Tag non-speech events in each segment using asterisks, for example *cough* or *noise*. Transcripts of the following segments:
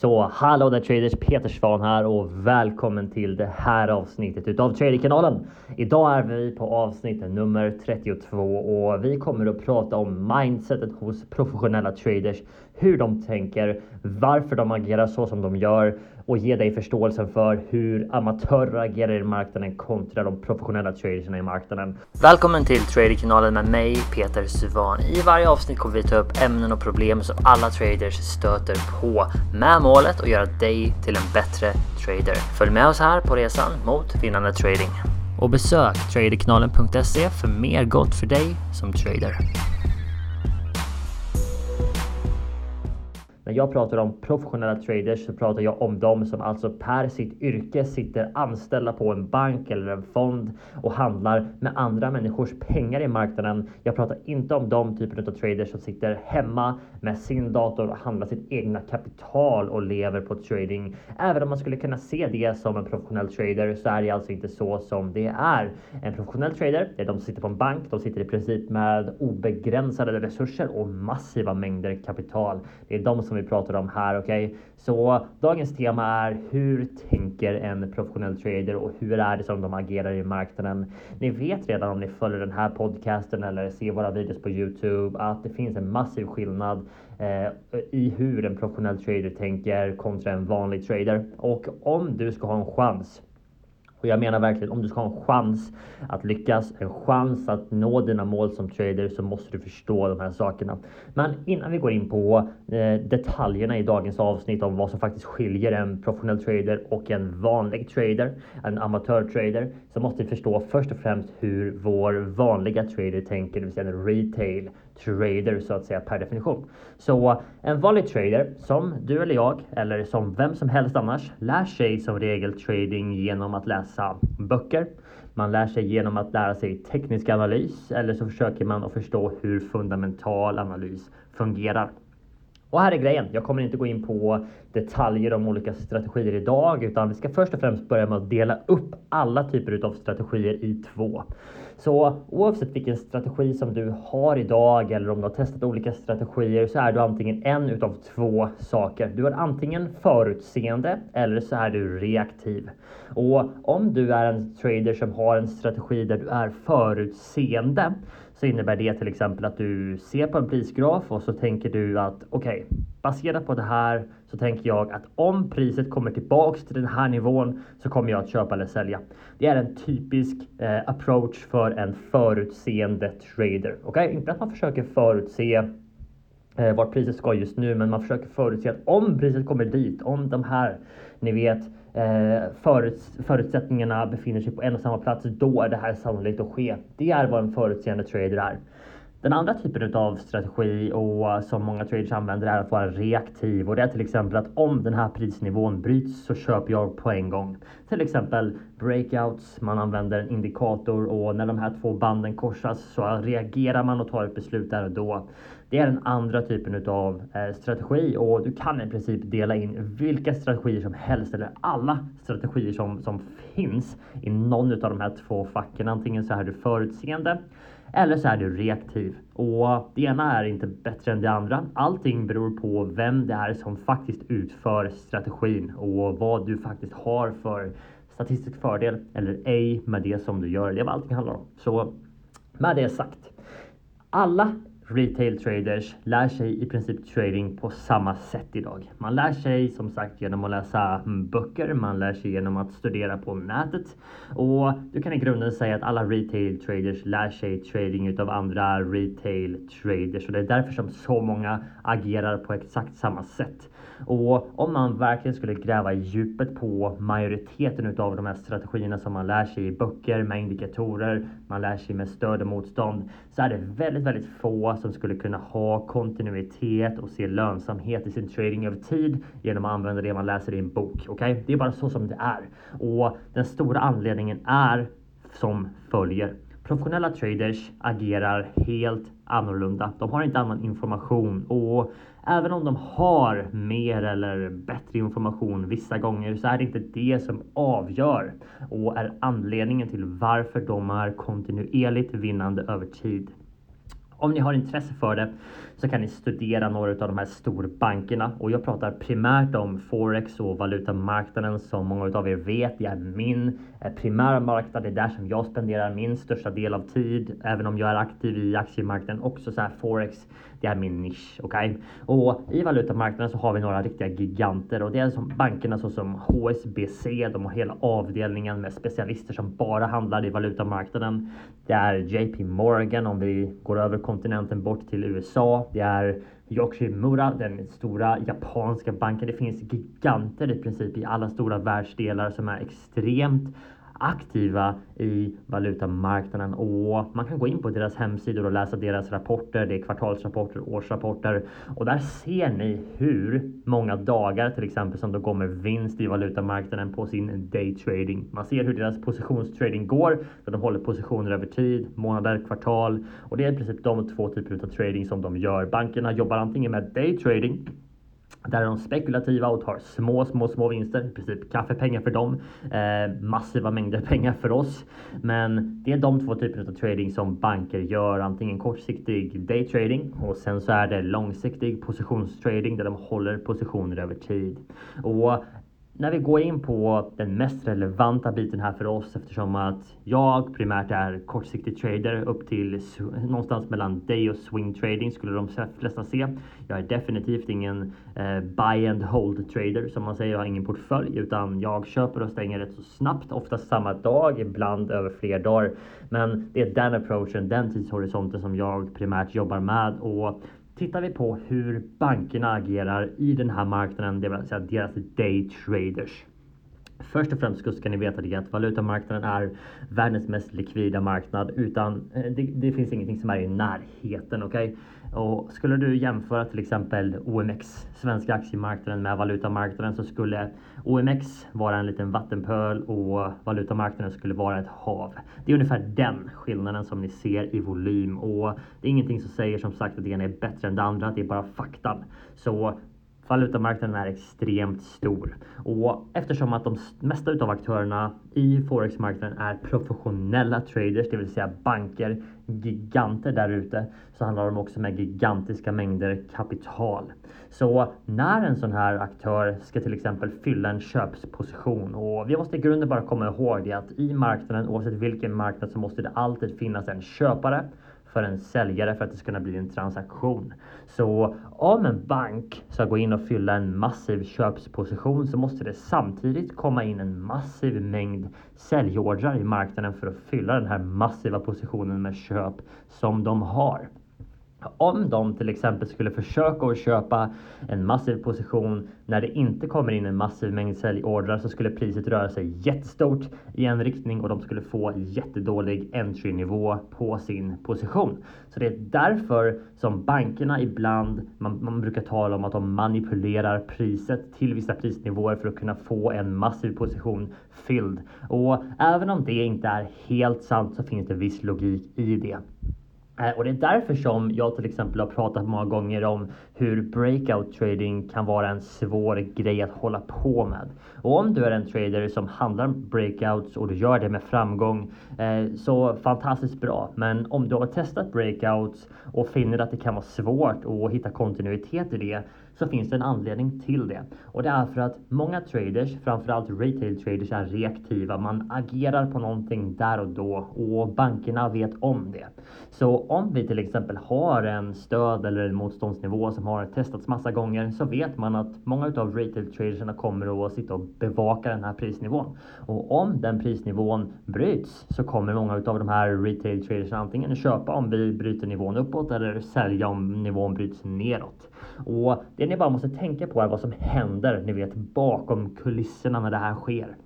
Så hallå där traders, Peter Svan här och välkommen till det här avsnittet utav Traderkanalen. Idag är vi på avsnitt nummer 32 och vi kommer att prata om mindsetet hos professionella traders, hur de tänker, varför de agerar så som de gör och ge dig förståelsen för hur amatörer agerar i marknaden kontra de professionella traderna i marknaden. Välkommen till Traderkanalen med mig Peter Suvan. I varje avsnitt kommer vi ta upp ämnen och problem som alla traders stöter på med målet att göra dig till en bättre trader. Följ med oss här på resan mot vinnande trading. Och besök traderkanalen.se för mer gott för dig som trader. När jag pratar om professionella traders så pratar jag om dem som alltså per sitt yrke sitter anställda på en bank eller en fond och handlar med andra människors pengar i marknaden. Jag pratar inte om de typer av traders som sitter hemma med sin dator och handlar sitt egna kapital och lever på trading. Även om man skulle kunna se det som en professionell trader så är det alltså inte så som det är. En professionell trader, det är de som sitter på en bank. De sitter i princip med obegränsade resurser och massiva mängder kapital. Det är de som vi pratar om här. Okej, okay? så dagens tema är hur tänker en professionell trader och hur är det som de agerar i marknaden? Ni vet redan om ni följer den här podcasten eller ser våra videos på Youtube att det finns en massiv skillnad eh, i hur en professionell trader tänker kontra en vanlig trader och om du ska ha en chans och jag menar verkligen om du ska ha en chans att lyckas, en chans att nå dina mål som trader så måste du förstå de här sakerna. Men innan vi går in på eh, detaljerna i dagens avsnitt om vad som faktiskt skiljer en professionell trader och en vanlig trader, en amatörtrader, så måste vi förstå först och främst hur vår vanliga trader tänker, det vill säga en retail trader så att säga per definition. Så en vanlig trader som du eller jag eller som vem som helst annars lär sig som regel trading genom att läsa böcker. Man lär sig genom att lära sig teknisk analys eller så försöker man att förstå hur fundamental analys fungerar. Och här är grejen. Jag kommer inte gå in på detaljer om olika strategier idag, utan vi ska först och främst börja med att dela upp alla typer av strategier i två. Så oavsett vilken strategi som du har idag eller om du har testat olika strategier så är du antingen en utav två saker. Du är antingen förutseende eller så är du reaktiv. Och om du är en trader som har en strategi där du är förutseende så innebär det till exempel att du ser på en prisgraf och så tänker du att okej, okay, baserat på det här så tänker jag att om priset kommer tillbaks till den här nivån så kommer jag att köpa eller sälja. Det är en typisk eh, approach för en förutseende trader. Okej, okay? inte att man försöker förutse eh, vart priset ska just nu, men man försöker förutse att om priset kommer dit, om de här, ni vet, Eh, föruts förutsättningarna befinner sig på en och samma plats, då är det här sannolikt att ske. Det är vad en förutseende trader är. Den andra typen av strategi och som många traders använder är att vara reaktiv och det är till exempel att om den här prisnivån bryts så köper jag på en gång. Till exempel breakouts, man använder en indikator och när de här två banden korsas så reagerar man och tar ett beslut där och då. Det är den andra typen av eh, strategi och du kan i princip dela in vilka strategier som helst eller alla strategier som, som finns i någon av de här två facken. Antingen så är du förutseende eller så är du reaktiv. Och det ena är inte bättre än det andra. Allting beror på vem det är som faktiskt utför strategin och vad du faktiskt har för statistisk fördel eller ej med det som du gör. Det är vad allting handlar om. Så med det sagt. Alla retail traders lär sig i princip trading på samma sätt idag. Man lär sig som sagt genom att läsa mm, böcker, man lär sig genom att studera på nätet och du kan i grunden säga att alla retail traders lär sig trading utav andra retail traders och det är därför som så många agerar på exakt samma sätt. Och om man verkligen skulle gräva i djupet på majoriteten utav de här strategierna som man lär sig i böcker med indikatorer, man lär sig med stöd och motstånd, så är det väldigt, väldigt få som skulle kunna ha kontinuitet och se lönsamhet i sin trading över tid genom att använda det man läser i en bok. Okej, okay? det är bara så som det är. Och den stora anledningen är som följer. Professionella traders agerar helt annorlunda. De har inte annan information och även om de har mer eller bättre information vissa gånger så är det inte det som avgör och är anledningen till varför de är kontinuerligt vinnande över tid. Om ni har intresse för det så kan ni studera några av de här storbankerna och jag pratar primärt om Forex och valutamarknaden som många av er vet. Det är min Eh, primära marknad. Det är där som jag spenderar min största del av tid, även om jag är aktiv i aktiemarknaden också så här Forex. Det är min nisch, okej? Okay? Och i valutamarknaden så har vi några riktiga giganter och det är som bankerna såsom HSBC. De har hela avdelningen med specialister som bara handlar i valutamarknaden. Det är JP Morgan om vi går över kontinenten bort till USA. Det är Yoshimura, den stora japanska banken. Det finns giganter i princip i alla stora världsdelar som är extremt aktiva i valutamarknaden och man kan gå in på deras hemsidor och läsa deras rapporter. Det är kvartalsrapporter, årsrapporter och där ser ni hur många dagar till exempel som de går med vinst i valutamarknaden på sin daytrading. Man ser hur deras positionstrading går, där de håller positioner över tid, månader, kvartal och det är i princip de två typer av trading som de gör. Bankerna jobbar antingen med daytrading där är de spekulativa och tar små, små, små vinster. I princip kaffepengar för dem. Eh, massiva mängder *laughs* pengar för oss. Men det är de två typerna av trading som banker gör. Antingen kortsiktig daytrading och sen så är det långsiktig positionstrading där de håller positioner över tid. Och när vi går in på den mest relevanta biten här för oss eftersom att jag primärt är kortsiktig trader upp till någonstans mellan day och swing trading skulle de flesta se. Jag är definitivt ingen eh, buy and hold trader som man säger. Jag har ingen portfölj utan jag köper och stänger rätt så snabbt, oftast samma dag, ibland över fler dagar. Men det är den approachen, den tidshorisonten som jag primärt jobbar med och Tittar vi på hur bankerna agerar i den här marknaden, det vill säga deras day traders. Först och främst ska ni veta det att valutamarknaden är världens mest likvida marknad utan eh, det, det finns ingenting som är i närheten. Okay? Och skulle du jämföra till exempel OMX, svenska aktiemarknaden med valutamarknaden så skulle OMX vara en liten vattenpöl och valutamarknaden skulle vara ett hav. Det är ungefär den skillnaden som ni ser i volym och det är ingenting som säger som sagt att det ena är bättre än det andra. Det är bara faktan. Så Valutamarknaden är extremt stor och eftersom att de mesta av aktörerna i forexmarknaden är professionella traders, det vill säga banker, giganter där ute, så handlar de också med gigantiska mängder kapital. Så när en sån här aktör ska till exempel fylla en köpsposition och vi måste i grunden bara komma ihåg det att i marknaden, oavsett vilken marknad, så måste det alltid finnas en köpare för en säljare för att det ska kunna bli en transaktion. Så om en bank ska gå in och fylla en massiv köpsposition så måste det samtidigt komma in en massiv mängd säljordrar i marknaden för att fylla den här massiva positionen med köp som de har. Om de till exempel skulle försöka att köpa en massiv position när det inte kommer in en massiv mängd säljordrar så skulle priset röra sig jättestort i en riktning och de skulle få jättedålig entry-nivå på sin position. Så det är därför som bankerna ibland, man, man brukar tala om att de manipulerar priset till vissa prisnivåer för att kunna få en massiv position fylld. Och även om det inte är helt sant så finns det viss logik i det. Eh, och det är därför som jag till exempel har pratat många gånger om hur breakout trading kan vara en svår grej att hålla på med. Och om du är en trader som handlar breakouts och du gör det med framgång eh, så fantastiskt bra. Men om du har testat breakouts och finner att det kan vara svårt att hitta kontinuitet i det så finns det en anledning till det. Och det är för att många traders, framförallt retail traders, är reaktiva. Man agerar på någonting där och då och bankerna vet om det. Så om vi till exempel har en stöd eller en motståndsnivå som har testats massa gånger så vet man att många av retail traderserna kommer att sitta och bevaka den här prisnivån. Och om den prisnivån bryts så kommer många av de här retail traders antingen köpa om vi bryter nivån uppåt eller sälja om nivån bryts neråt. Och det ni bara måste tänka på är vad som händer, ni vet bakom kulisserna när det här sker.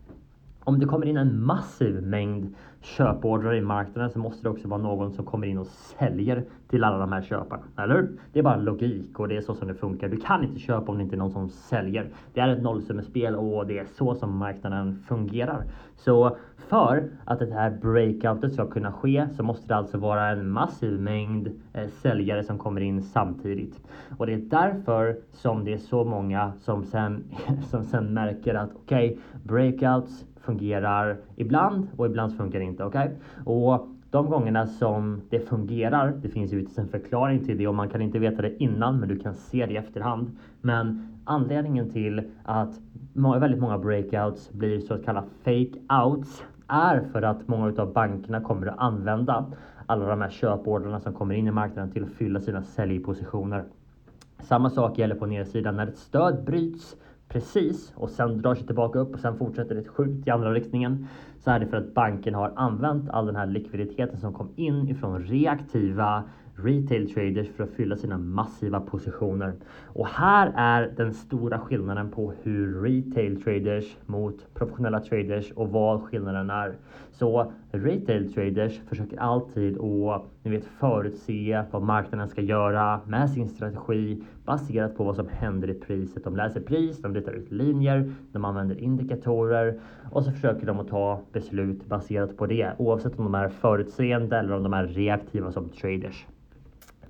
Om det kommer in en massiv mängd köpordrar i marknaden så måste det också vara någon som kommer in och säljer till alla de här köparna. Eller hur? Det är bara logik och det är så som det funkar. Du kan inte köpa om det inte är någon som säljer. Det är ett nollsummespel och det är så som marknaden fungerar. Så för att det här breakoutet ska kunna ske så måste det alltså vara en massiv mängd eh, säljare som kommer in samtidigt. Och det är därför som det är så många som sen, *laughs* som sen märker att okej, okay, breakouts fungerar ibland och ibland funkar det inte. Okay? Och de gångerna som det fungerar, det finns ju en förklaring till det och man kan inte veta det innan men du kan se det i efterhand. Men anledningen till att väldigt många breakouts blir så kallade fake outs är för att många av bankerna kommer att använda alla de här köpordrarna som kommer in i marknaden till att fylla sina säljpositioner. Samma sak gäller på nedsidan när ett stöd bryts precis och sen drar sig tillbaka upp och sen fortsätter ett skjut i andra riktningen så är det för att banken har använt all den här likviditeten som kom in ifrån reaktiva retail traders för att fylla sina massiva positioner. Och här är den stora skillnaden på hur retail traders mot professionella traders och vad skillnaden är. Så retail traders försöker alltid att ni vet, förutse vad marknaden ska göra med sin strategi baserat på vad som händer i priset. De läser pris, de ritar ut linjer, de använder indikatorer och så försöker de att ta beslut baserat på det oavsett om de är förutseende eller om de är reaktiva som traders.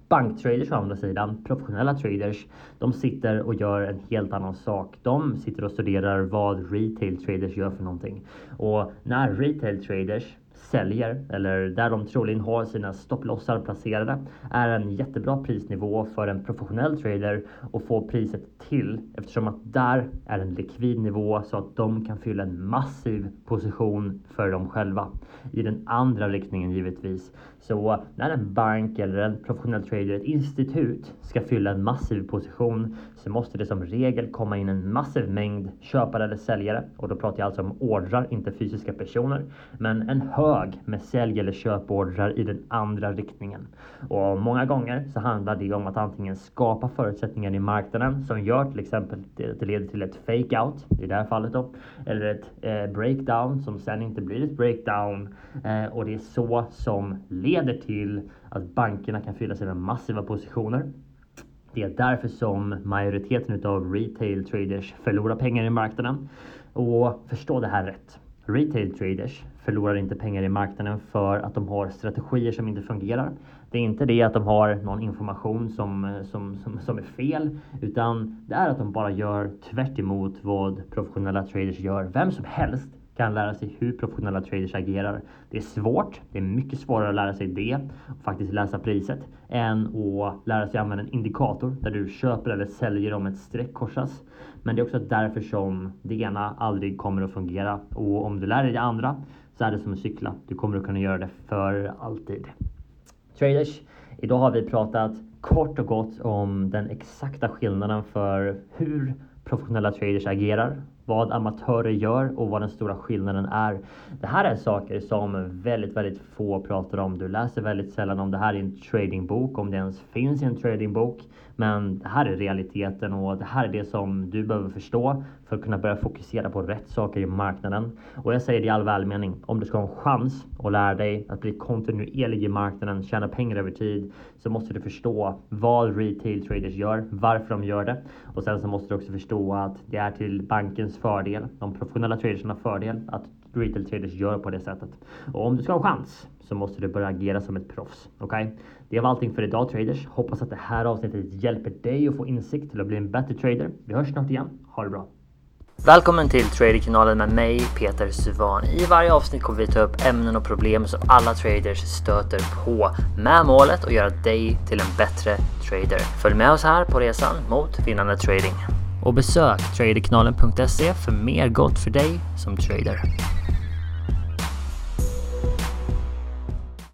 Banktraders å andra sidan, professionella traders, de sitter och gör en helt annan sak. De sitter och studerar vad retail traders gör för någonting. Och när retail traders säljer eller där de troligen har sina stopplossar placerade är en jättebra prisnivå för en professionell trader att få priset till eftersom att där är en likvid nivå så att de kan fylla en massiv position för dem själva. I den andra riktningen givetvis. Så när en bank eller en professionell trader, ett institut ska fylla en massiv position så måste det som regel komma in en massiv mängd köpare eller säljare och då pratar jag alltså om ordrar, inte fysiska personer, men en hög hög med sälj eller köpordrar i den andra riktningen. Och många gånger så handlar det om att antingen skapa förutsättningar i marknaden som gör till exempel att det leder till ett fake out i det här fallet då, eller ett eh, breakdown som sen inte blir ett breakdown eh, och det är så som leder till att bankerna kan fylla sig med massiva positioner det är därför som majoriteten av retail traders förlorar pengar i marknaden. Och förstå det här rätt. Retail traders förlorar inte pengar i marknaden för att de har strategier som inte fungerar. Det är inte det att de har någon information som, som, som, som är fel, utan det är att de bara gör tvärt vad professionella traders gör. Vem som helst kan lära sig hur professionella traders agerar. Det är svårt. Det är mycket svårare att lära sig det och faktiskt läsa priset än att lära sig använda en indikator där du köper eller säljer om ett streck korsas. Men det är också därför som det ena aldrig kommer att fungera och om du lär dig det andra så är det som att cykla. Du kommer att kunna göra det för alltid. Traders, idag har vi pratat kort och gott om den exakta skillnaden för hur professionella traders agerar vad amatörer gör och vad den stora skillnaden är. Det här är saker som väldigt, väldigt få pratar om. Du läser väldigt sällan om det här i en tradingbok, om det ens finns i en tradingbok. Men det här är realiteten och det här är det som du behöver förstå för att kunna börja fokusera på rätt saker i marknaden. Och jag säger det i all välmening. Om du ska ha en chans att lära dig att bli kontinuerlig i marknaden, tjäna pengar över tid, så måste du förstå vad retail traders gör, varför de gör det. Och sen så måste du också förstå att det är till bankens fördel, de professionella tradersarnas fördel, att retail traders gör på det sättet. Och om du ska ha en chans så måste du börja agera som ett proffs. Okej? Okay? Det var allting för idag traders. Hoppas att det här avsnittet hjälper dig att få insikt till att bli en bättre trader. Vi hörs snart igen. Ha det bra! Välkommen till Traderkanalen med mig Peter Suvan. I varje avsnitt kommer vi ta upp ämnen och problem som alla traders stöter på med målet att göra dig till en bättre trader. Följ med oss här på resan mot vinnande trading. Och besök traderkanalen.se för mer gott för dig som trader.